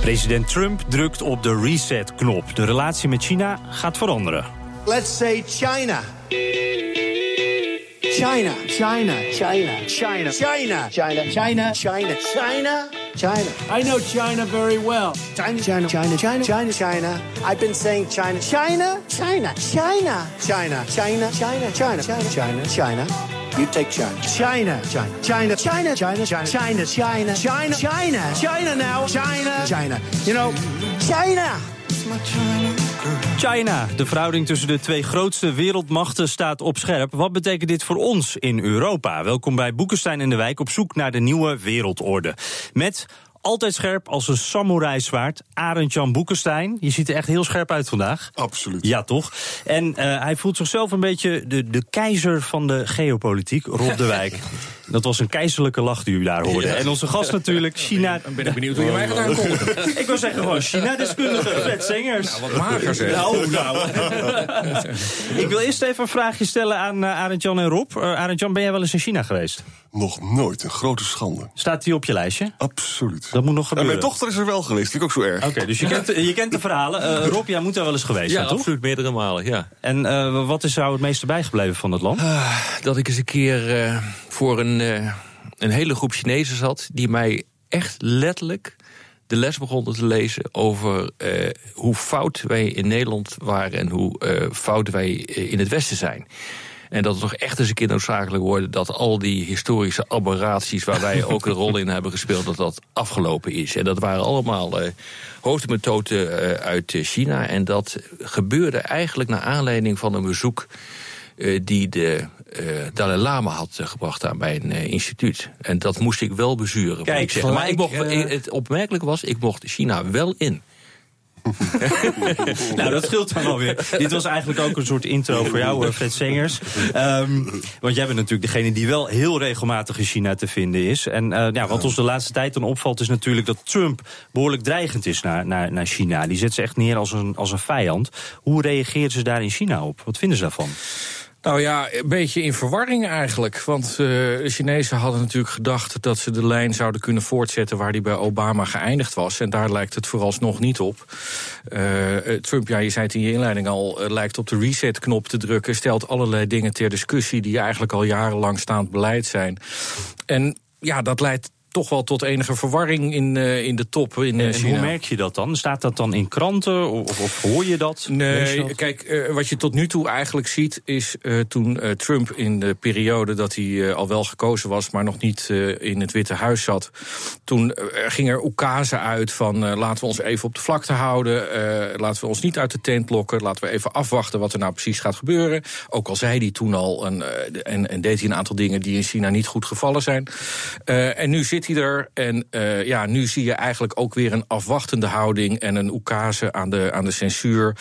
President Trump drukt op de reset-knop. De relatie met China gaat veranderen. Let's say China. China. China. China. China. China. China. China. China. China. China. I know China very well. China. China. China. China. China. China. I've been saying China. China. China. China. China. China. China. China. China. China. China. You take China. China. China. China. China. China. China. China. China. China. China. China now. China. China. You know, China. China, de verhouding tussen de twee grootste wereldmachten staat op scherp. Wat betekent dit voor ons in Europa? Welkom bij Boekenstein in de Wijk op zoek naar de nieuwe wereldorde. Met altijd scherp als een samurai zwaard. Arend Jan Boekenstein. Je ziet er echt heel scherp uit vandaag. Absoluut. Ja, toch? En uh, hij voelt zichzelf een beetje de, de keizer van de geopolitiek, Rob de Wijk. Dat was een keizerlijke lach die u daar hoorde. Ja. En onze gast natuurlijk, China... Dan ben ik benieuwd hoe je mij gaat aankondigen. ik wil zeggen gewoon China-deskundige, Fred Sengers. Nou, wat mager zeg. Nou, nou. ik wil eerst even een vraagje stellen aan uh, Arend Jan en Rob. Uh, Arend Jan, ben jij wel eens in China geweest? Nog nooit, een grote schande. Staat die op je lijstje? Absoluut. Dat moet nog gebeuren. En mijn dochter is er wel geweest, vind ik ook zo erg. Oké, okay, dus je kent, je kent de verhalen. Uh, Rob, jij moet er wel eens geweest ja, zijn, toch? absoluut, meerdere malen, ja. En uh, wat is jou het meeste bijgebleven van het land? Uh, dat ik eens een keer uh, voor een, uh, een hele groep Chinezen zat... die mij echt letterlijk de les begonnen te lezen over uh, hoe fout wij in Nederland waren... en hoe uh, fout wij in het Westen zijn. En dat het toch echt eens een keer noodzakelijk wordt dat al die historische aberraties waar wij ook een rol in hebben gespeeld, dat dat afgelopen is. En dat waren allemaal uh, hoofdmethoden uh, uit China. En dat gebeurde eigenlijk naar aanleiding van een bezoek uh, die de Dalai Lama had gebracht aan mijn instituut. En dat moest ik wel bezuren. Kijk, ik. Maar ik mocht, het opmerkelijk was, ik mocht China wel in. nou, dat scheelt dan alweer. Dit was eigenlijk ook een soort intro voor jou, Fred Sengers. Um, want jij bent natuurlijk degene die wel heel regelmatig in China te vinden is. En ja, wat ons de laatste tijd dan opvalt is natuurlijk dat Trump behoorlijk dreigend is naar, naar, naar China. Die zet ze echt neer als een, als een vijand. Hoe reageren ze daar in China op? Wat vinden ze daarvan? Nou ja, een beetje in verwarring eigenlijk. Want uh, de Chinezen hadden natuurlijk gedacht dat ze de lijn zouden kunnen voortzetten waar die bij Obama geëindigd was. En daar lijkt het vooralsnog niet op. Uh, Trump, ja, je zei het in je inleiding al, lijkt op de reset-knop te drukken. Stelt allerlei dingen ter discussie die eigenlijk al jarenlang staand beleid zijn. En ja, dat leidt toch wel tot enige verwarring in, uh, in de top in en China. hoe merk je dat dan? Staat dat dan in kranten of, of hoor je dat? Nee, je dat? kijk, uh, wat je tot nu toe eigenlijk ziet... is toen Trump in de periode dat hij al wel gekozen was... maar nog niet in het Witte Huis zat... toen ging er oekazen uit van laten we ons even op de vlakte houden... laten we ons niet uit de tent lokken... laten we even afwachten wat er nou precies gaat gebeuren. Ook al zei hij toen al een, en, en deed hij een aantal dingen... die in China niet goed gevallen zijn. en nu zit er. En uh, ja, nu zie je eigenlijk ook weer een afwachtende houding en een oekase aan de, aan de censuur.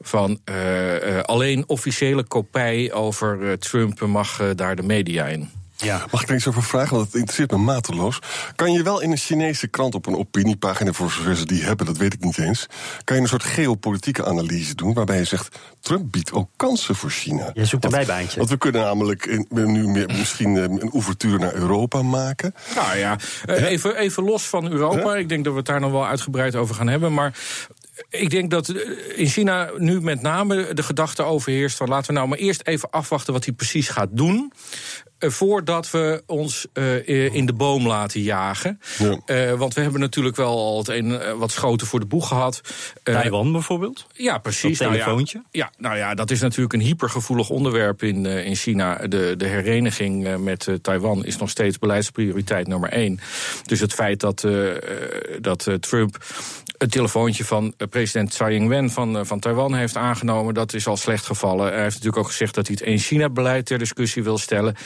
Van uh, uh, alleen officiële kopij over Trump mag daar de media in. Ja. Mag ik er iets over vragen? Want het interesseert me mateloos. Kan je wel in een Chinese krant op een opiniepagina, voor zover ze die hebben, dat weet ik niet eens. Kan je een soort geopolitieke analyse doen, waarbij je zegt: Trump biedt ook kansen voor China. Je zoekt een bijbaantje. Want we kunnen namelijk in, nu meer, misschien een ouvertuur naar Europa maken. Nou ja, even, even los van Europa. Ik denk dat we het daar nog wel uitgebreid over gaan hebben. Maar ik denk dat in China nu met name de gedachte overheerst van laten we nou maar eerst even afwachten wat hij precies gaat doen voordat we ons uh, in de boom laten jagen. Ja. Uh, want we hebben natuurlijk wel al het een wat schoten voor de boeg gehad. Taiwan bijvoorbeeld? Ja, precies. Dat telefoontje? Nou ja, ja, nou ja, dat is natuurlijk een hypergevoelig onderwerp in, in China. De, de hereniging met Taiwan is nog steeds beleidsprioriteit nummer één. Dus het feit dat, dat Trump het telefoontje van president Tsai Ing-wen van, van Taiwan heeft aangenomen, dat is al slecht gevallen. Hij heeft natuurlijk ook gezegd dat hij het één-China-beleid ter discussie wil stellen.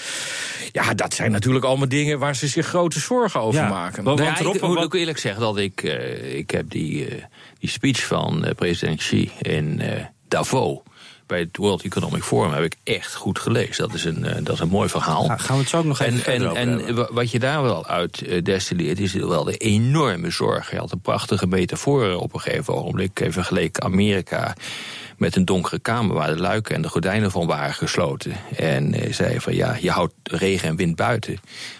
Ja, dat zijn natuurlijk allemaal dingen waar ze zich grote zorgen over Ja, maken. ja, Rob, ik moet ook eerlijk zeggen dat ik, eh, ik heb die, eh, die speech van eh, president Xi in eh, Davos bij het World Economic Forum heb ik echt goed gelezen. Dat is een, eh, dat is een mooi verhaal. Ja, gaan we het zo ook nog even En, verder en, over en hebben. wa- wat je daar wel uit destilleert, is wel de enorme zorg. Hij had een prachtige metafoor op een gegeven ogenblik. Hij vergeleek Amerika met een donkere kamer waar de luiken en de gordijnen van waren gesloten. En eh, zei van ja, je houdt regen en wind buiten.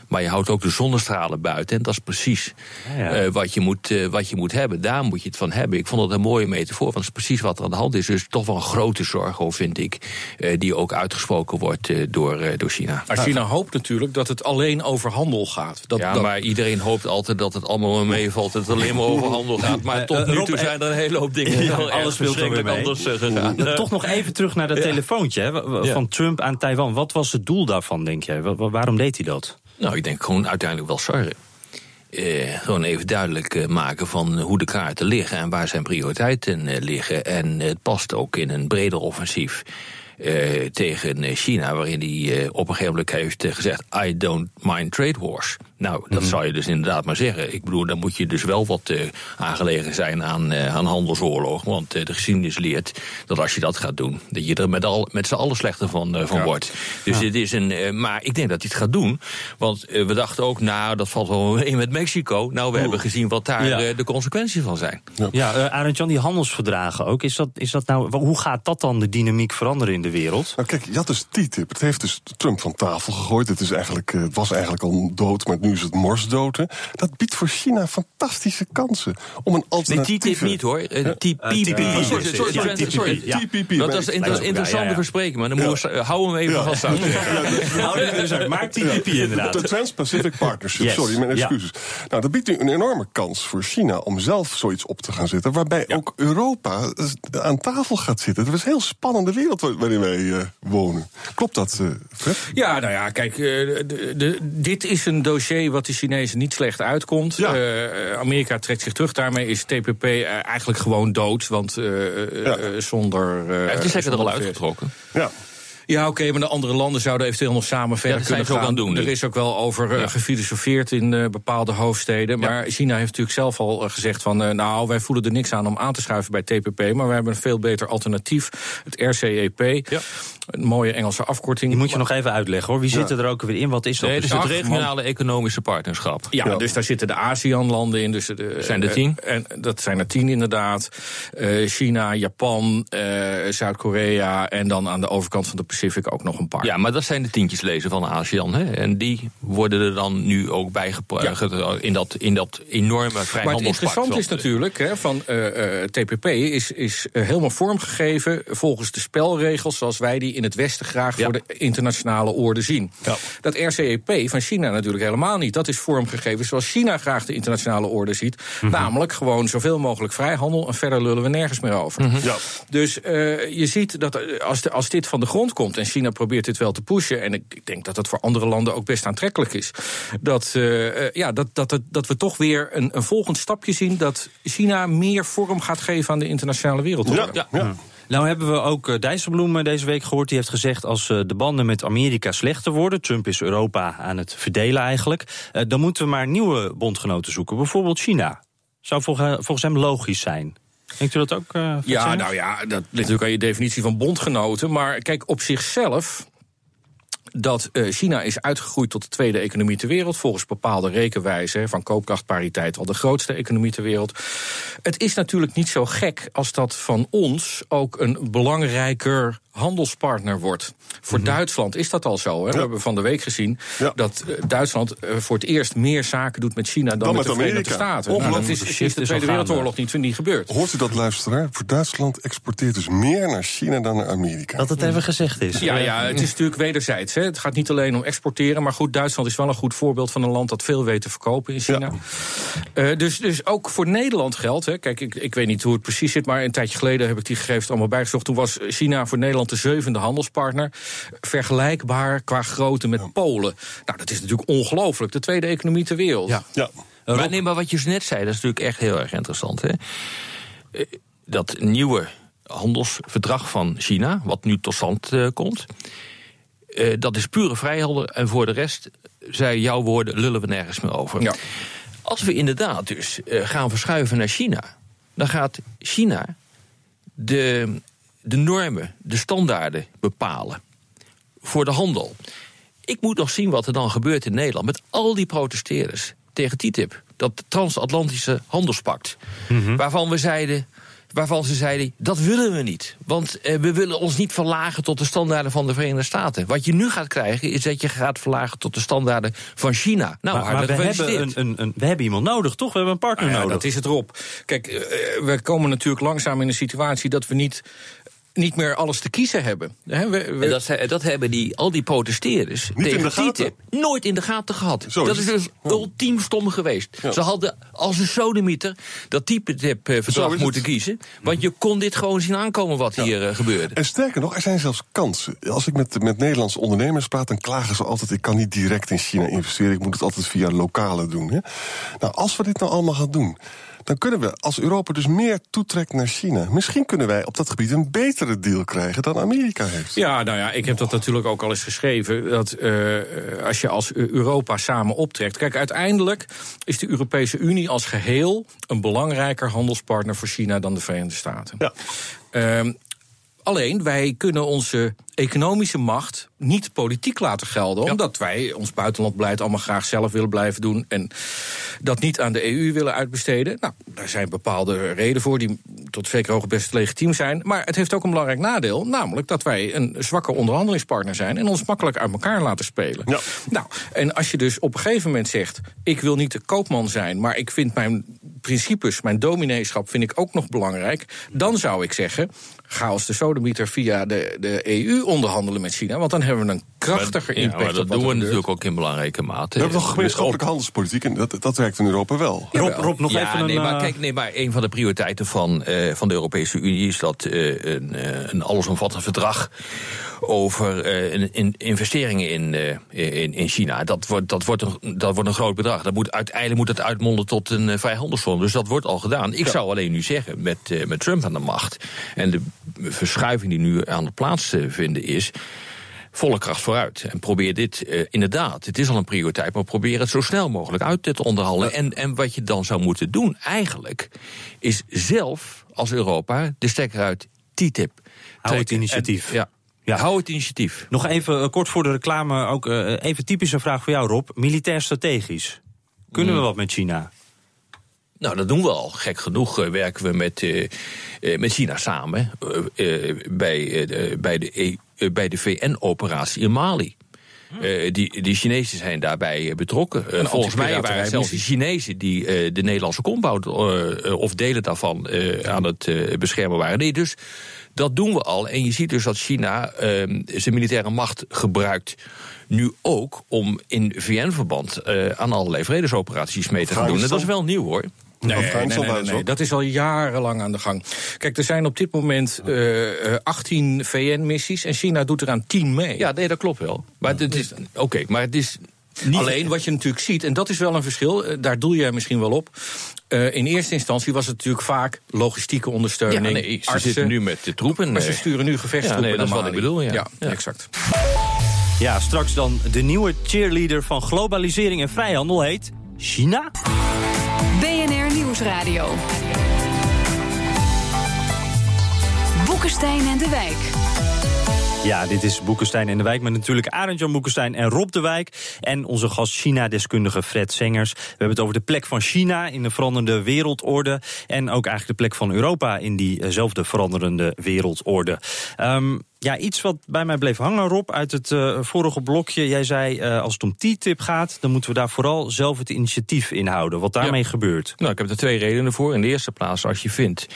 Maar je houdt ook de zonnestralen buiten. En dat is precies Ja, ja. eh, wat, je moet, eh, wat je moet hebben. Daar moet je het van hebben. Ik vond dat een mooie metafoor. Want dat is precies wat er aan de hand is. Dus toch wel een grote zorg, over, vind ik. eh, die ook uitgesproken wordt eh, door, eh, door China. Maar China hoopt natuurlijk dat het alleen over handel gaat. Dat, Ja, dat- maar iedereen hoopt altijd dat het allemaal maar meevalt. Dat het alleen maar over handel gaat. Maar tot nu toe zijn er een hele hoop dingen. Ja, alles er verschrikkelijk anders gegaan. Toch nog even terug naar dat telefoontje van Trump aan Taiwan. Wat was het doel daarvan, denk jij? Wa- wa- waarom deed hij dat? Nou, ik denk gewoon uiteindelijk wel sorry. Eh, gewoon even duidelijk eh, maken van hoe de kaarten liggen en waar zijn prioriteiten eh, liggen. En het past ook in een breder offensief tegen China, waarin hij op een gegeven moment heeft gezegd: I don't mind trade wars. Nou, dat zou je dus inderdaad maar zeggen. Ik bedoel, dan moet je dus wel wat eh, aangelegen zijn aan, eh, aan handelsoorlog. Want eh, de geschiedenis leert dat als je dat gaat doen, dat je er met, al, met z'n allen slechter van, van wordt. Dus dit is een. eh, maar ik denk dat hij het gaat doen. Want we dachten ook, nou, dat valt wel mee met Mexico. Nou, we hebben gezien wat daar Ja. de consequenties van zijn. Ja, uh, Arend-Jan, die handelsverdragen ook. Is dat, is dat nou, hoe gaat dat dan de dynamiek veranderen in de wereld? Nou kijk, had dus TTIP. Het heeft dus Trump van tafel gegooid. Het, is eigenlijk, eh, het was eigenlijk al dood, maar nu is het morsdood. hè. Dat biedt voor China fantastische kansen om een Nee, alternatieve... TTIP niet hoor. Eh, TPP. TPP. Sorry, sorry, sorry, TPP. sorry. Ja. TPP. Dat maar is een interessante verspreking, maar dan moet je, hou hem even vast. Uit. Maak TPP inderdaad. De Trans-Pacific Partnership, Yes. sorry, mijn Ja. excuses. Nou, dat biedt nu een enorme kans voor China om zelf zoiets op te gaan zetten. Waarbij ook Europa aan tafel gaat zitten. Het is een heel spannende wereld waar- waarin wij eh, wonen. Klopt dat, eh, Fred? Ja, nou ja, kijk, eh, de, de, dit is een dossier wat de Chinezen niet slecht uitkomt. Ja. Eh, Amerika trekt zich terug. Daarmee is TPP eh, eigenlijk gewoon dood. Want eh, eh, Ja. eh, zonder. eh, heeft de stekker er al uitgetrokken. Ja. Ja, oké, maar de andere landen zouden eventueel nog samen verder dat zijn kunnen ze ook gaan. aan het doen nu. er is ook wel over eh, Ja. gefilosofeerd in eh, bepaalde hoofdsteden. Maar China heeft natuurlijk zelf al eh, gezegd van... eh, nou, wij voelen er niks aan om aan te schuiven bij TPP... maar we hebben een veel beter alternatief, het RCEP. Een mooie Engelse afkorting. Die moet je nog even uitleggen hoor. Wie zit er ook weer in? Wat is dat? Nee, precies? het regionale economische partnerschap. Ja, Ja. dus daar zitten de ASEAN-landen in. Dus de, Zijn er eh, tien? En dat zijn er tien inderdaad. Eh, China, Japan, eh, Zuid-Korea en dan aan de overkant van de Pacific ook nog een paar. Ja, maar dat zijn de tientjes lezen van ASEAN. Hè? En die worden er dan nu ook bijgepraat in, dat, in dat enorme Maar het vrijhandelspact. interessante is natuurlijk, hè, van eh, eh, TPP is, is helemaal vormgegeven volgens de spelregels zoals wij die in het Westen graag Ja. voor de internationale orde zien. Ja. Dat RCEP van China natuurlijk helemaal niet. Dat is vormgegeven zoals China graag de internationale orde ziet. Mhm. Namelijk gewoon zoveel mogelijk vrijhandel en verder lullen we nergens meer over. Mhm. Ja. Dus eh, je ziet dat eh, als, de, als dit van de grond komt, en China probeert dit wel te pushen, en ik, ik denk dat dat voor andere landen ook best aantrekkelijk is, dat, eh, ja, dat, dat, dat, dat we toch weer een, een volgend stapje zien dat China meer vorm gaat geven aan de internationale wereldorde. Ja, ja. Nou hebben we ook eh, Dijsselbloem eh, deze week gehoord. Die heeft gezegd als eh, de banden met Amerika slechter worden... Trump is Europa aan het verdelen eigenlijk... dan moeten we maar nieuwe bondgenoten zoeken. Bijvoorbeeld China. Zou volge- volgens hem logisch zijn. Denkt u dat ook? Ja, nou ja, dat ligt natuurlijk aan je definitie van bondgenoten. Maar kijk, op zichzelf. Dat eh, China is uitgegroeid tot de tweede economie ter wereld. Volgens bepaalde rekenwijzen van koopkrachtpariteit al de grootste economie ter wereld. Het is natuurlijk niet zo gek als dat van ons ook een belangrijker handelspartner wordt. Voor Duitsland is dat al zo. Hè? We hebben van de week gezien Ja. dat eh, Duitsland eh, voor het eerst meer zaken doet met China dan, Dan met, met de Verenigde Amerika. Staten. Nou, dat is De sinds Tweede. Wereldoorlog niet, niet gebeurd. Hoort u dat, luisteraar? Voor Duitsland exporteert dus meer naar China dan naar Amerika. Dat het even gezegd is. Ja, ja, het is natuurlijk wederzijds. Hè. Het gaat niet alleen om exporteren. Maar goed, Duitsland is wel een goed voorbeeld van een land dat veel weet te verkopen in China. Eh, dus, dus ook voor Nederland geldt. Hè. Kijk, ik, ik weet niet hoe het precies zit. Maar een tijdje geleden heb ik die gegevens allemaal bijgezocht. Toen was China voor Nederland de zevende handelspartner. Vergelijkbaar qua grootte met Polen. Nou, dat is natuurlijk ongelooflijk. De tweede economie ter wereld. Ja. Ja. Maar, nee, maar wat je zo net zei, dat is natuurlijk echt heel erg interessant. Hè? Eh, Dat nieuwe handelsverdrag van China, wat nu tot stand eh, komt. eh, dat is pure vrijhandel. En voor de rest, zei jouw woorden, lullen we nergens meer over. Ja. Als we inderdaad dus eh, gaan verschuiven naar China, dan gaat China de, de normen, de standaarden bepalen voor de handel. Ik moet nog zien wat er dan gebeurt in Nederland met al die protesteerders tegen TTIP, dat transatlantische handelspact, waarvan we zeiden. Waarvan ze zeiden, dat willen we niet. Want eh, we willen ons niet verlagen tot de standaarden van de Verenigde Staten. Wat je nu gaat krijgen, is dat je gaat verlagen tot de standaarden van China. Nou, maar, we, hebben een, een, een, we hebben iemand nodig, toch? We hebben een partner Nou ja, nodig. dat is het erop. Kijk, eh, we komen natuurlijk langzaam in een situatie dat we niet, niet meer alles te kiezen hebben. Hè, we- we- En dat, dat hebben die, al die protesteerders Niet in tegen de gaten. TTIP nooit in de gaten gehad. Zo dat is dus ultiem stom geweest. Ja. Ze hadden als een sodemieter dat TTIP-verdrag is moeten het. kiezen. Want je kon dit gewoon zien aankomen wat hier eh, gebeurde. En sterker nog, er zijn zelfs kansen. Als ik met, met Nederlandse ondernemers praat, dan klagen ze altijd: ik kan niet direct in China investeren, ik moet het altijd via lokale doen. Hè? Nou, als we dit nou allemaal gaan doen, dan kunnen we als Europa dus meer toetrekt naar China. Misschien kunnen wij op dat gebied een betere deal krijgen dan Amerika heeft. Ja, nou ja, ik heb dat natuurlijk ook al eens geschreven. Dat eh, als je als Europa samen optrekt. Kijk, uiteindelijk is de Europese Unie als geheel een belangrijker handelspartner voor China dan de Verenigde Staten. Ja. Ehm, alleen wij kunnen onze economische macht niet politiek laten gelden. Omdat wij ons buitenlandbeleid allemaal graag zelf willen blijven doen. En dat niet aan de EU willen uitbesteden. Nou, daar zijn bepaalde redenen voor die tot zeker hoogte best legitiem zijn. Maar het heeft ook een belangrijk nadeel. Namelijk dat wij een zwakke onderhandelingspartner zijn. En ons makkelijk uit elkaar laten spelen. Ja. Nou, en als je dus op een gegeven moment zegt: ik wil niet de koopman zijn, maar ik vind mijn principes, mijn domineeschap, vind ik ook nog belangrijk. Dan zou ik zeggen: ga als de sodemieter via de, de EU onderhandelen met China. Want dan hebben we een krachtiger Ja, impact. maar op dat wat doen we gebeurt. natuurlijk ook in belangrijke mate. We hebben toch gemeenschappelijke handelspolitiek en dat, dat werkt in Europa wel. Rob, Rob, nog ja, even een... nee, maar eh, kijk, nee, maar een van de prioriteiten van, eh, van de Europese Unie is dat eh, een, eh, een allesomvattend verdrag over eh, in, in- investeringen in, eh, in, in China. Dat wordt, dat, wordt een, dat wordt een groot bedrag. Dat moet, uiteindelijk moet het uitmonden tot een uh, vrijhandelszone. Dus dat wordt al gedaan. Ik zou alleen nu zeggen, met, met Trump aan de macht en de verschuiving die nu aan de plaats te vinden is volle kracht vooruit. En probeer dit eh, inderdaad, het is al een prioriteit, maar probeer het zo snel mogelijk uit te onderhandelen. En, en wat je dan zou moeten doen, eigenlijk, is zelf als Europa de stekker uit TTIP. Hou het initiatief. En, ja, Ja. hou het initiatief. Nog even eh, kort voor de reclame, ook eh, even typische vraag voor jou, Rob. Militair strategisch. Kunnen Mm. we wat met China? Nou, dat doen we al. Gek genoeg eh, werken we met, eh, eh, met China samen bij, eh, de- bij de, E- bij de VN-operatie in Mali. Eh, die, die Chinezen zijn daarbij betrokken. Eh, volgens mij waren het zelfs de. Chinezen die eh, de Nederlandse compound of delen daarvan eh, aan het eh, beschermen waren. Nee, dus dat doen we al. En je ziet dus dat China eh, zijn militaire macht gebruikt. Nu ook om in VN-verband eh, aan allerlei vredesoperaties mee te gaan doen. En dat is wel nieuw hoor. Nee, dat is al jarenlang aan de gang. Kijk, er zijn op dit moment eh, eh, 18 VN-missies en China doet eraan 10 mee. Ja, nee, dat klopt wel. Maar het is. Oké, maar het is. Niet Alleen wat je natuurlijk ziet, en dat is wel een verschil, eh, daar doel jij misschien wel op. Eh, in eerste instantie was het natuurlijk vaak logistieke Ja, ondersteuning. nee, ze artsen, zitten nu met de troepen. Maar ze eh, sturen nu gevechtstroepen Ja, nee, dat is wat ik bedoel, ja. Ja, Ja. exact. Ja, straks dan de nieuwe cheerleader van globalisering en vrijhandel heet China. BNR Boekenstein en de Wijk. Ja, dit is Boekenstein en de Wijk met natuurlijk Arend-Jan Boekenstein en Rob de Wijk. En onze gast China-deskundige Fred Sengers. We hebben het over de plek van China in de veranderende wereldorde. En ook eigenlijk de plek van Europa in diezelfde veranderende wereldorde. Ehm, ja, iets wat bij mij bleef hangen, Rob, uit het eh, vorige blokje. Jij zei, eh, als het om TTIP gaat, dan moeten we daar vooral zelf het initiatief in houden. Wat daarmee gebeurt. Nou, ik heb er twee redenen voor. In de eerste plaats, als je vindt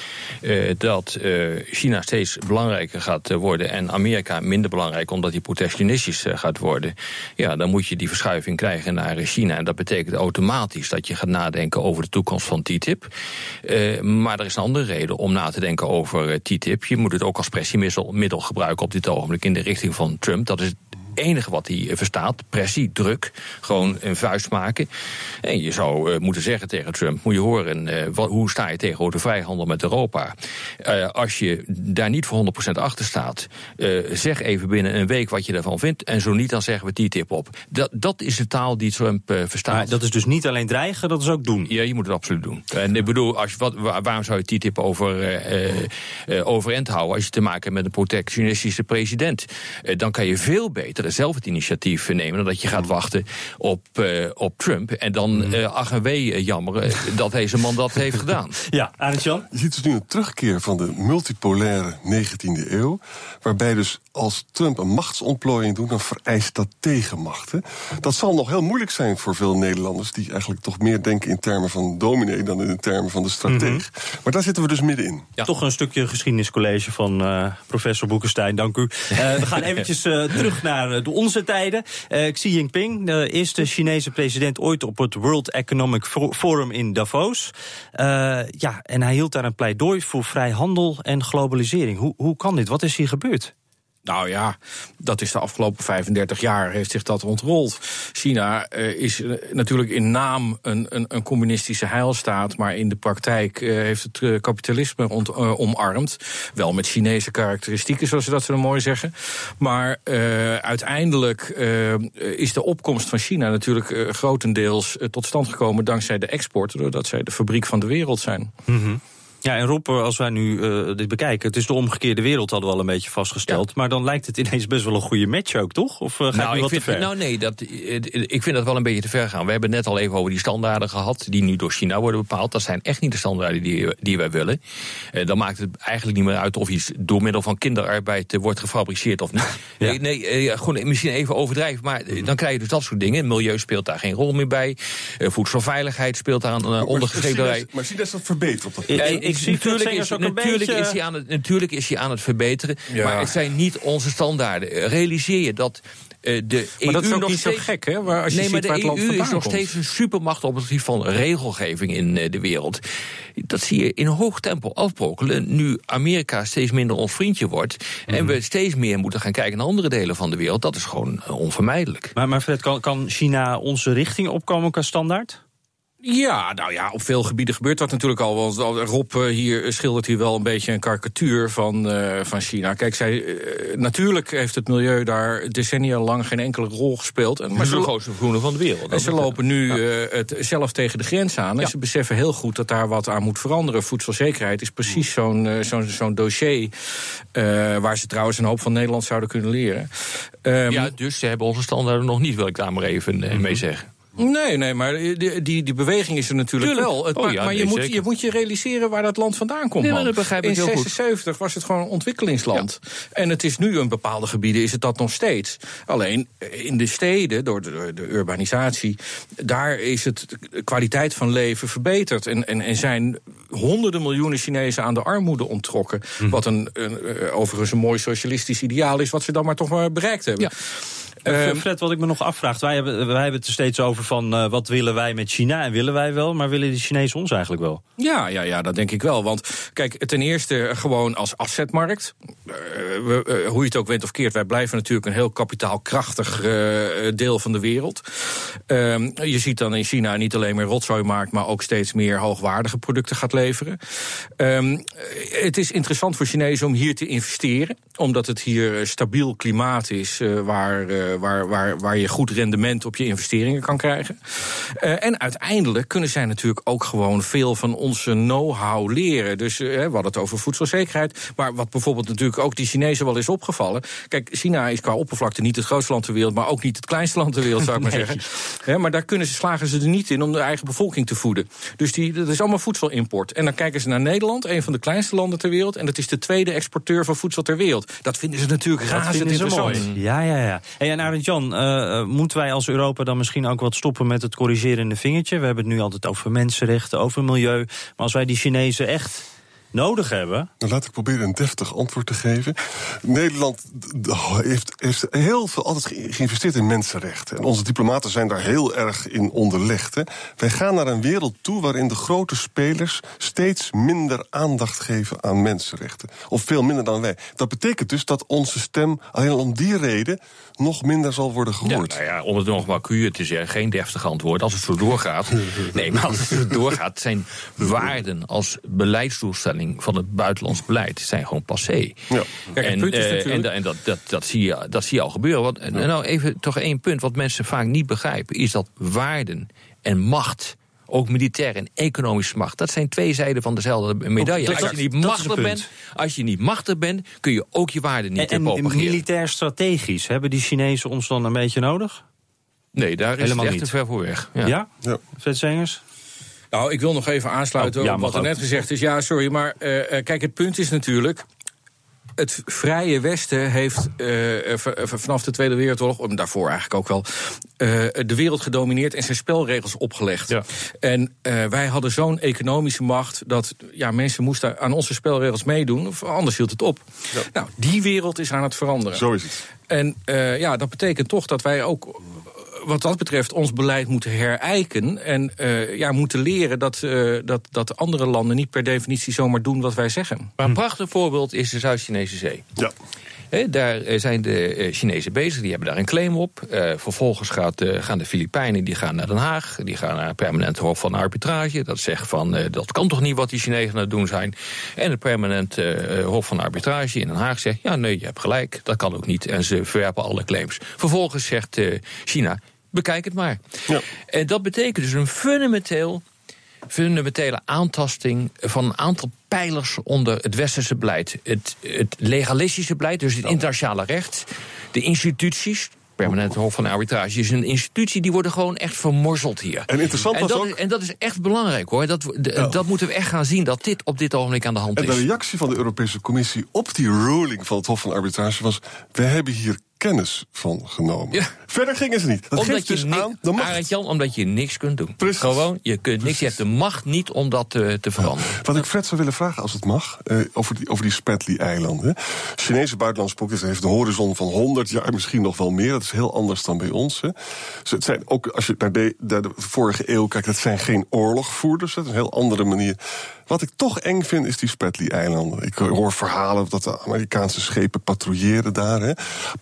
eh, dat China steeds belangrijker gaat worden en Amerika minder belangrijk omdat hij protectionistisch gaat worden, ja, dan moet je die verschuiving krijgen naar China. En dat betekent automatisch dat je gaat nadenken over de toekomst van TTIP. Maar er is een andere reden om na te denken over TTIP. Je moet het ook als pressiemiddel middel op dit ogenblik in de richting van Trump. Dat is enige wat hij verstaat. Pressie, druk, gewoon een vuist maken. En je zou eh, moeten zeggen tegen Trump, moet je horen, eh, wat, hoe sta je tegenover de vrijhandel met Europa? Eh, als je daar niet voor 100% achter staat, zeg even binnen een week wat je ervan vindt. En zo niet, dan zeggen we TTIP op. Dat, dat is de taal die Trump verstaat. Maar dat is dus niet alleen dreigen, dat is ook doen. Ja, je moet het absoluut doen. En ik bedoel, als je, wat, waar- waarom zou je TTIP over, overeind houden als je te maken hebt met een protectionistische president? Dan kan je veel beter zelf het initiatief nemen dan dat je gaat wachten op, eh, op Trump. En dan eh ach en wee eh, jammeren dat deze man dat heeft gedaan. Ja, Arend Jan? Je ziet dus nu een terugkeer van de multipolaire 19e eeuw. Waarbij dus als Trump een machtsontplooiing doet, dan vereist dat tegenmachten. Dat zal nog heel moeilijk zijn voor veel Nederlanders. die eigenlijk toch meer denken in termen van dominee dan in termen van de strateeg. Maar daar zitten we dus middenin. Toch een stukje geschiedeniscollege van eh, professor Boekenstein, dank u. Eh, we gaan eventjes eh, terug naar eh, de onze tijden. Eh, Xi Jinping, de eerste Chinese president ooit op het World Economic Fo- Forum in Davos. Eh, ja, en hij hield daar een pleidooi voor vrij handel en globalisering. Hoe, hoe kan dit? Wat is hier gebeurd? Nou ja, dat is de afgelopen 35 jaar heeft zich dat ontrold. China eh, is eh, natuurlijk in naam een, een, een communistische heilstaat, maar in de praktijk eh, heeft het kapitalisme ont, omarmd. Wel met Chinese karakteristieken, zoals ze dat zo mooi zeggen. Maar uiteindelijk is de opkomst van China natuurlijk grotendeels tot stand gekomen dankzij de export, doordat zij de fabriek van de wereld zijn. Ja, en Rob, als wij nu eh, dit bekijken, het is de omgekeerde wereld, hadden we al een beetje vastgesteld. Maar dan lijkt het ineens best wel een goede match ook, toch? Of uh, gaat nou, nu wat ik vind, te ver? nou nee, dat, eh, ik vind dat wel een beetje te ver gaan. We hebben het net al even over die standaarden gehad, die nu door China worden bepaald. Dat zijn echt niet de standaarden die, die wij willen. Eh, dan maakt het eigenlijk niet meer uit of iets door middel van kinderarbeid eh, wordt gefabriceerd of niet. Ja. Nee, nee eh, gewoon misschien even overdrijven, maar eh, dan krijg je dus dat soort dingen. Milieu speelt daar geen rol meer bij. Eh, voedselveiligheid speelt daar een uh, ondergeschreven bij. Maar zie dat is dat verbeterd op dat Natuurlijk, is, Sengers ook een natuurlijk, beetje- is hij aan het, natuurlijk is hij aan het verbeteren. Ja. Maar het zijn niet onze standaarden. Eh, Realiseer je dat eh, de EU Maar dat is ook nog niet zo steeds- gek, hè? Waar, als je nee, maar ziet waar de het land EU is vandaan nog steeds een supermacht op het gebied van regelgeving in eh, de wereld. Dat zie je in hoog tempo afbrokelen. Nu Amerika steeds minder ons vriendje wordt. Mhm. En we steeds meer moeten gaan kijken naar andere delen van de wereld. Dat is gewoon onvermijdelijk. Maar, maar Fred, kan, kan China onze richting opkomen qua standaard? Ja, nou ja, op veel gebieden gebeurt dat natuurlijk al. Want Rob eh, hier schildert hier wel een beetje een karikatuur van, eh, van China. Kijk, zij, eh, natuurlijk heeft het milieu daar decennia lang geen enkele rol gespeeld. En, Maar ze de grootste vergroener van de wereld. en ze lopen nu het zelf tegen de grens aan. En ze beseffen heel goed dat daar wat aan moet veranderen. Voedselzekerheid is precies zo'n zo'n zo'n dossier... waar ze trouwens een hoop van Nederland zouden kunnen leren. Ehm, Ja, dus ze hebben onze standaarden nog niet, wil ik daar maar even eh, mee zeggen. Nee, nee, maar die, die, die beweging is er natuurlijk Tuurlijk. wel. Het, Oh maar ja, maar je, moet, je moet je realiseren waar dat land vandaan komt. Nee, dat begrijp ik In heel goed. 76 was het gewoon een ontwikkelingsland. En het is nu in bepaalde gebieden is het dat nog steeds. Alleen eh, in de steden, door de, de urbanisatie, daar is het de kwaliteit van leven verbeterd. En, en, en zijn honderden miljoenen Chinezen aan de armoede onttrokken. Hm. Wat een, een, eh, overigens een mooi socialistisch ideaal is, wat ze dan maar toch maar bereikt hebben. Ja. Eh, Ehm, Fred, wat ik me nog afvraag, wij hebben, wij hebben het er steeds over van eh, wat willen wij met China en willen wij wel, maar willen die Chinezen ons eigenlijk wel? Ja, ja, ja, dat denk ik wel. Want kijk, ten eerste gewoon als afzetmarkt. eh, we, eh, hoe je het ook went of keert, wij blijven natuurlijk een heel kapitaalkrachtig eh, deel van de wereld. Ehm, je ziet dan in China niet alleen meer rotzooimarkt, maar ook steeds meer hoogwaardige producten gaat leveren. Ehm, het is interessant voor Chinezen om hier te investeren, omdat het hier eh, stabiel klimaat is eh, waar, eh, waar, waar, waar je goed rendement op je investeringen kan krijgen. Eh, en uiteindelijk kunnen zij natuurlijk ook gewoon veel van onze know-how leren. Dus eh, we hadden het over voedselzekerheid. Maar wat bijvoorbeeld natuurlijk ook die Chinezen wel is opgevallen. Kijk, China is qua oppervlakte niet het grootste land ter wereld, maar ook niet het kleinste land ter wereld, zou ik maar zeggen. Maar daar kunnen ze, slagen ze er niet in om de eigen bevolking te voeden. Dus die, dat is allemaal voedselimport. En dan kijken ze naar Nederland, een van de kleinste landen ter wereld. En dat is de tweede exporteur van voedsel ter wereld. Dat vinden ze natuurlijk razend interessant. mooi. Ja, ja, ja. En Arend Jan, eh, eh, moeten wij als Europa dan misschien ook wat stoppen met het corrigerende vingertje? We hebben het nu altijd over mensenrechten, over milieu. Maar als wij die Chinezen echt nodig hebben. Nou, laat ik proberen een deftig antwoord te geven. Nederland d- heeft, heeft heel veel altijd ge- geïnvesteerd in mensenrechten. En onze diplomaten zijn daar heel erg in onderlegd. Hè. Wij gaan naar een wereld toe waarin de grote spelers steeds minder aandacht geven aan mensenrechten. Of veel minder dan wij. Dat betekent dus dat onze stem alleen al om die reden nog minder zal worden Ja, gehoord. nou ja, om het nog maar cuur te zeggen, geen deftig antwoord. Als het zo doorgaat. Nee, maar als het zo doorgaat, zijn waarden als beleidsdoelstelling van het buitenlands beleid zijn gewoon passé. Ja. Kijk, en punt is eh, natuurlijk- en, da- en dat, dat, dat, zie je, dat zie je al gebeuren. Want, en nou, even toch één punt wat mensen vaak niet begrijpen: is dat waarden en macht. Ook militair en economische macht. Dat zijn twee zijden van dezelfde medaille. Als je niet machtig bent, als je niet machtig bent, kun je ook je waarden niet En, en, militair strategisch, hebben die Chinezen ons dan een beetje nodig? Nee, daar is Helemaal het echt niet. te ver voor weg. Ja? Ja. Ja. Vet Zengers? Nou, ik wil nog even aansluiten Oh, ja, op wat er ook. net gezegd is. Ja, sorry, maar eh, eh, kijk, het punt is natuurlijk. Het Vrije Westen heeft eh, v- v- vanaf de Tweede Wereldoorlog, en daarvoor eigenlijk ook wel, eh, de wereld gedomineerd en zijn spelregels opgelegd. Ja. En eh, wij hadden zo'n economische macht dat ja, mensen moesten aan onze spelregels meedoen, of anders hield het op. Nou, die wereld is aan het veranderen. Zo is het. En eh, ja, dat betekent toch dat wij ook eh, wat dat betreft ons beleid moeten herijken. En eh, ja, moeten leren dat, eh, dat, dat andere landen niet per definitie zomaar doen wat wij zeggen. Maar een prachtig voorbeeld is de Zuid-Chinese Zee. Ja. Hè, daar eh, zijn de eh, Chinezen bezig, die hebben daar een claim op. Eh, vervolgens gaat, eh, gaan de Filipijnen die gaan naar Den Haag. Die gaan naar het permanente hof van arbitrage. Dat zegt van, eh, dat kan toch niet wat die Chinezen aan het doen zijn. En het permanente eh, hof van arbitrage in Den Haag zegt... ja, nee, je hebt gelijk, dat kan ook niet. En ze verwerpen alle claims. Vervolgens zegt eh, China, bekijk het maar. Ja. En dat betekent dus een fundamenteel fundamentele aantasting van een aantal pijlers onder het westerse beleid. Het, het legalistische beleid, dus het internationale recht, de instituties. Permanente Hof van Arbitrage is een institutie, die worden gewoon echt vermorzeld hier. En interessant en dat, ook- is, en dat is echt belangrijk hoor. Dat, dat moeten we echt gaan zien, dat dit op dit ogenblik aan de hand En de is. reactie van de Europese Commissie op die ruling van het Hof van Arbitrage was: we hebben hier kennis van genomen. Ja. Verder gingen ze niet. Dat omdat geeft je, dus aan de macht. Arend Jan, omdat je niks kunt doen. Precies. Gewoon, je kunt niks. Je hebt de macht niet om dat te, te veranderen. Wat ik Fred zou willen vragen, als het mag, eh, over die, over die Spratly-eilanden. Chinese buitenlandse heeft een horizon van 100 jaar, misschien nog wel meer. Dat is heel anders dan bij ons. Hè. Dus het zijn ook, als je naar de, naar de vorige eeuw kijkt, dat zijn geen oorlogvoerders. Dat is een heel andere manier. Wat ik toch eng vind, is die Spratly-eilanden. Ik hoor verhalen dat de Amerikaanse schepen patrouilleren daar. Hè.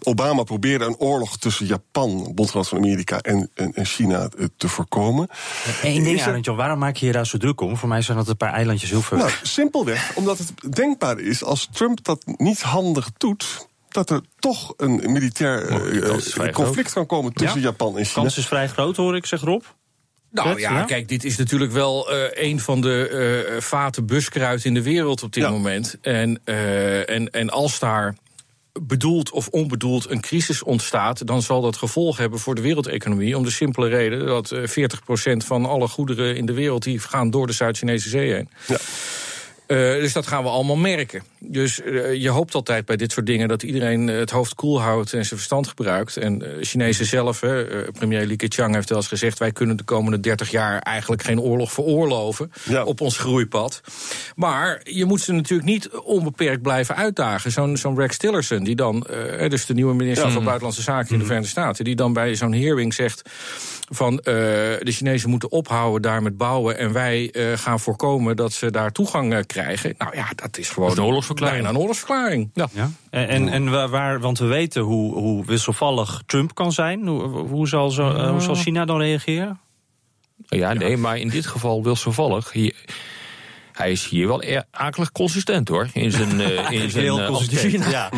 Obama probeerde een oorlog tussen Japan, bondgenoot van Amerika, en, en, en China eh, te voorkomen. Eén ding, Is Arend Jan, waarom maak je je daar zo druk om? Voor mij zijn dat een paar eilandjes heel veel. Nou, simpelweg omdat het denkbaar is als Trump dat niet handig doet. Dat er toch een militair eh, conflict kan komen tussen Ja? Japan en China. kans is vrij groot, hoor ik, zegt Rob. Nou ja, ja? kijk, dit is natuurlijk wel eh, een van de eh, vaten buskruid in de wereld op dit Ja. moment. En, en, en als daar bedoeld of onbedoeld een crisis ontstaat, dan zal dat gevolg hebben voor de wereldeconomie. Om de simpele reden dat eh 40% van alle goederen in de wereld die gaan door de Zuid-Chinese Zee heen. Ja. Eh, dus dat gaan we allemaal merken. Dus eh, je hoopt altijd bij dit soort dingen dat iedereen eh, het hoofd koel houdt en zijn verstand gebruikt. En Chinezen zelf, hè, premier Li Keqiang heeft wel eens gezegd: wij kunnen de komende 30 jaar eigenlijk geen oorlog veroorloven Ja. op ons groeipad. Maar je moet ze natuurlijk niet onbeperkt blijven uitdagen. Zo'n zo'n Rex Tillerson, die dan, eh, dus de nieuwe minister van Buitenlandse Zaken in de Verenigde Staten, die dan bij zo'n hearing zegt van de Chinezen moeten ophouden daar met bouwen en wij gaan voorkomen dat ze daar toegang eh, krijgen. Nou ja, dat is gewoon Dat is een oorlogsverklaring. bijna een oorlogsverklaring. Ja. Ja. En, en, en waar- want we weten hoe, hoe wisselvallig Trump kan zijn. Hoe, hoe, zal, zo, eh, hoe zal China dan reageren? Ja, nee, maar in dit geval wilsgevallig. Hier, hij is hier wel er, akelig consistent hoor. In zijn, eh, in zijn Heel eh, consistent, anti-China ja.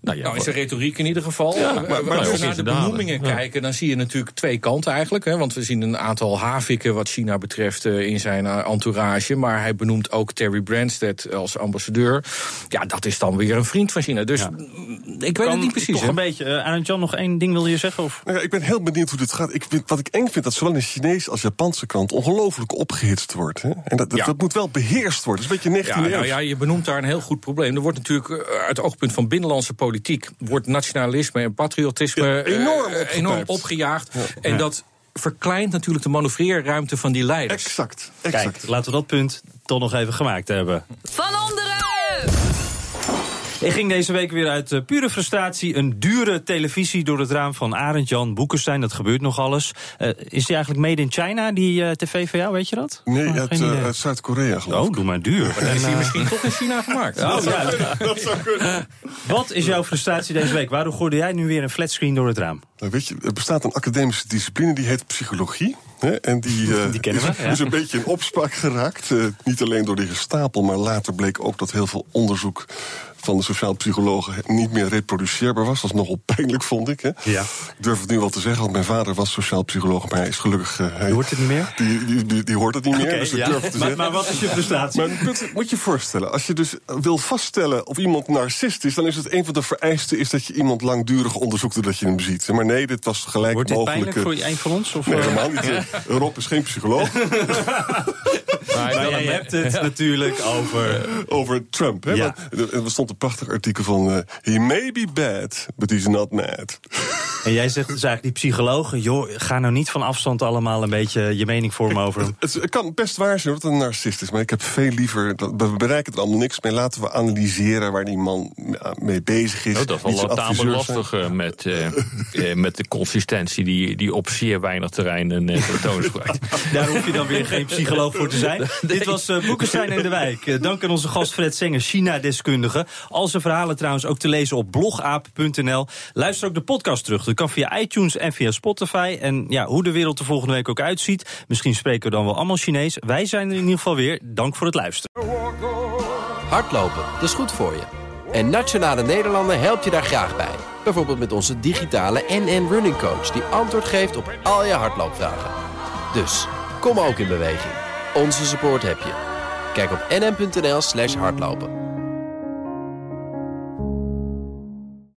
In nou ja, Nou, in zijn retoriek in ieder geval. Ja, Eh, maar- maar als we in naar de daden. benoemingen kijken, dan zie je natuurlijk twee kanten eigenlijk. Hè, want we zien een aantal haviken wat China betreft eh, in zijn eh, entourage. Maar hij benoemt ook Terry Branstad als ambassadeur. Ja, dat is dan weer een vriend van China. Dus Ja. mm, ik weet het niet precies. Toch een beetje. Uh, Arend Jan, nog één ding wil je zeggen? Of? Nou ja, ik ben heel benieuwd hoe dit gaat. Ik vind, wat ik eng vind, dat zowel de Chinese als Japanse kant ongelooflijk opgehitst wordt. Hè? En dat, dat, Ja. dat moet wel beheerst worden. Dat is een beetje 19e Ja, nou ja, je benoemt daar een heel goed probleem. Er wordt natuurlijk uit het oogpunt van binnenlandse politiek... wordt nationalisme en patriotisme Ja, enorm eh, enorm opgejaagd. En Ja. dat verkleint natuurlijk de manoeuvreerruimte van die leiders. Exact, exact. Kijk, laten we dat punt toch nog even gemaakt hebben. Van! Ik ging deze week weer uit uh, pure frustratie een dure televisie door het raam van Arend Jan Boekenstein. Dat gebeurt nog alles. Uh, is die eigenlijk made in China, die uh, tv van jou, weet je dat? Nee, oh, uit, uit Zuid-Korea geloof ik. Oh, doe maar duur. Maar is die misschien toch in China gemaakt? Oh, ja. dat zou kunnen. Wat is jouw frustratie deze week? Waarom gooide jij nu weer een flatscreen door het raam? Nou, weet je, er bestaat een academische discipline die heet psychologie. Hè, en die, uh, die kennen is, we, ja. is een beetje in opspraak geraakt. Uh, niet alleen door die gestapel, maar later bleek ook dat heel veel onderzoek van de sociaal psychologen niet meer reproduceerbaar was. Dat is nogal pijnlijk, vond ik. Hè. Ja. Ik durf het nu wel te zeggen, want mijn vader was sociaal psycholoog, maar hij is gelukkig. Uh, hij, je hoort het niet meer? Die, die, die, die hoort het niet meer, okay, dus ik ja. durf het te maar, zeggen. Maar wat is je frustratie? Maar punt, moet je voorstellen, als je dus wil vaststellen of iemand narcist is, dan is het een van de vereisten is dat je iemand langdurig onderzoekt doordat je hem ziet. Maar nee, dit was gelijk Wordt dit pijnlijk voor een van ons? Of Nee, helemaal niet. Rob is geen psycholoog. maar maar jij hebt het ja. natuurlijk over... Over Trump. Hè? Ja. Er stond een prachtig artikel van... Uh, he may be bad, but he's not mad. En jij zegt dus eigenlijk die psychologen... joh, ga nou niet van afstand allemaal een beetje je mening vormen over hem. Het, het kan best waar zijn dat het een narcist is... maar ik heb veel liever... Dat, we bereiken er allemaal niks mee. Laten we analyseren waar die man mee bezig is. Oh, dat is wel tamelijk lastig uh, met, uh, met de consistentie... die, die op zeer weinig terreinen uh, tentoonspreekt. Daar hoef je dan weer geen psycholoog voor te zijn. Dit was uh, Boekenstein in de Wijk. Uh, dank aan onze gast Fred Senger, China-deskundige. Al zijn verhalen trouwens ook te lezen op blogaap.nl. Luister ook de podcast terug. Dat kan via iTunes en via Spotify. En ja, hoe de wereld er volgende week ook uitziet... misschien spreken we dan wel allemaal Chinees. Wij zijn er in ieder geval weer. Dank voor het luisteren. Hardlopen, dat is goed voor je. En Nationale Nederlanden helpt je daar graag bij. Bijvoorbeeld met onze digitale NN Running Coach... die antwoord geeft op al je hardloopvragen. Dus, kom ook in beweging. Onze support heb je. Kijk op nn.nl slash hardlopen.